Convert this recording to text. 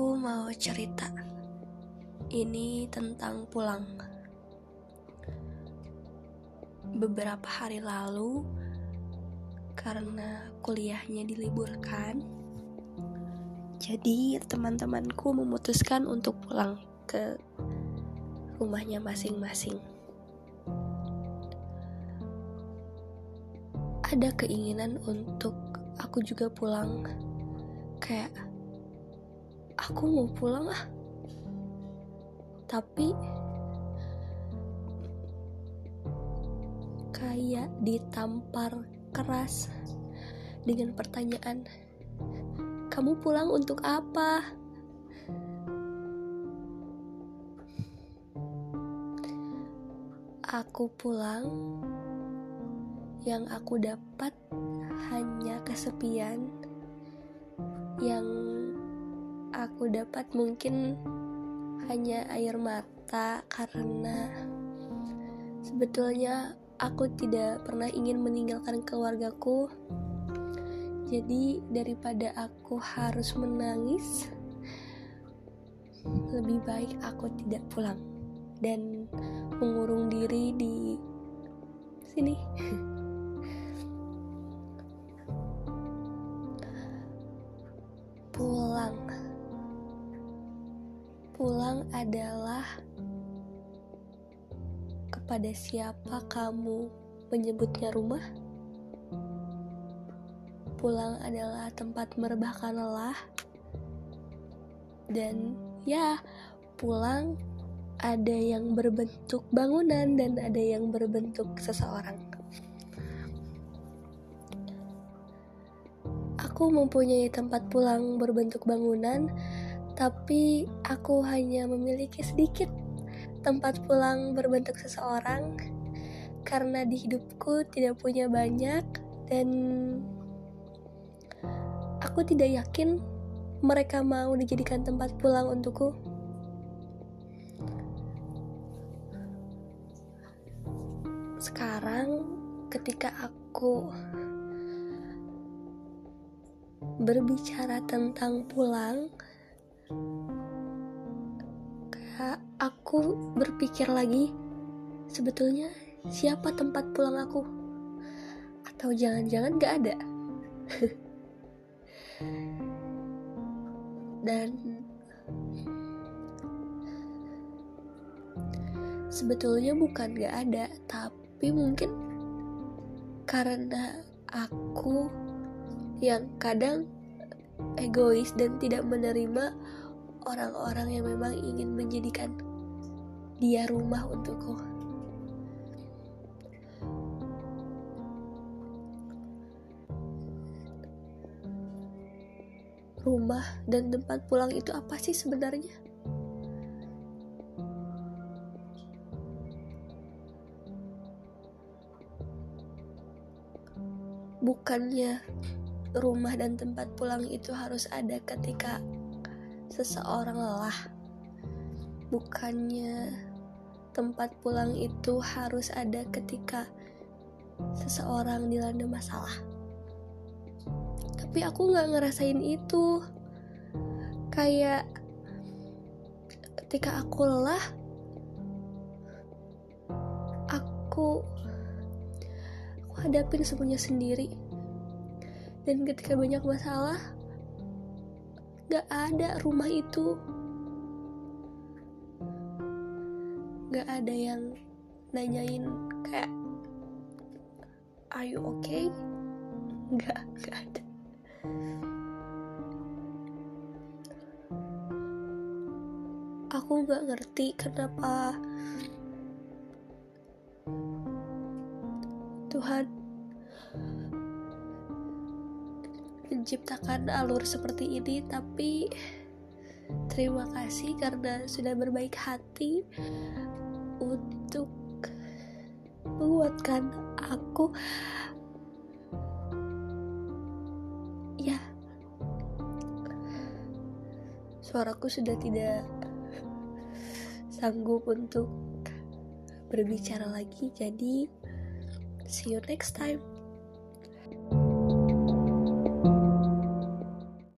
Aku mau cerita. Ini tentang pulang. Beberapa hari lalu, karena kuliahnya diliburkan, jadi teman-temanku memutuskan untuk pulang ke rumahnya masing-masing. Ada keinginan untuk aku juga pulang, kayak aku mau pulang ah. Tapi kayak ditampar keras dengan pertanyaan kamu pulang untuk apa? Aku pulang yang aku dapat hanya kesepian yang aku dapat mungkin hanya air mata karena sebetulnya aku tidak pernah ingin meninggalkan keluargaku. Jadi daripada aku harus menangis, lebih baik aku tidak pulang dan mengurung diri di sini. pulang adalah kepada siapa kamu menyebutnya rumah? Pulang adalah tempat merebahkan lelah, dan ya, pulang ada yang berbentuk bangunan dan ada yang berbentuk seseorang. Aku mempunyai tempat pulang berbentuk bangunan tapi aku hanya memiliki sedikit tempat pulang berbentuk seseorang karena di hidupku tidak punya banyak dan aku tidak yakin mereka mau dijadikan tempat pulang untukku. Sekarang ketika aku berbicara tentang pulang, kayak aku berpikir lagi. Sebetulnya siapa tempat pulang aku? Atau jangan-jangan gak ada? Dan sebetulnya bukan gak ada tapi mungkin karena aku yang kadang egois dan tidak menerima orang-orang yang memang ingin menjadikan dia rumah untukku. Rumah dan tempat pulang itu apa sih sebenarnya? Bukannya rumah dan tempat pulang itu harus ada ketika seseorang lelah. Bukannya tempat pulang itu harus ada ketika seseorang dilanda masalah. Tapi aku gak ngerasain itu. Kayak ketika aku lelah, aku aku hadapin semuanya sendiri dan ketika banyak masalah gak ada rumah itu. Gak ada yang nanyain kayak are you okay? Gak gak ada. Aku gak ngerti kenapa Tuhan menciptakan alur seperti ini tapi terima kasih karena sudah berbaik hati untuk menguatkan aku ya suaraku sudah tidak sanggup untuk berbicara lagi. Jadi see you next time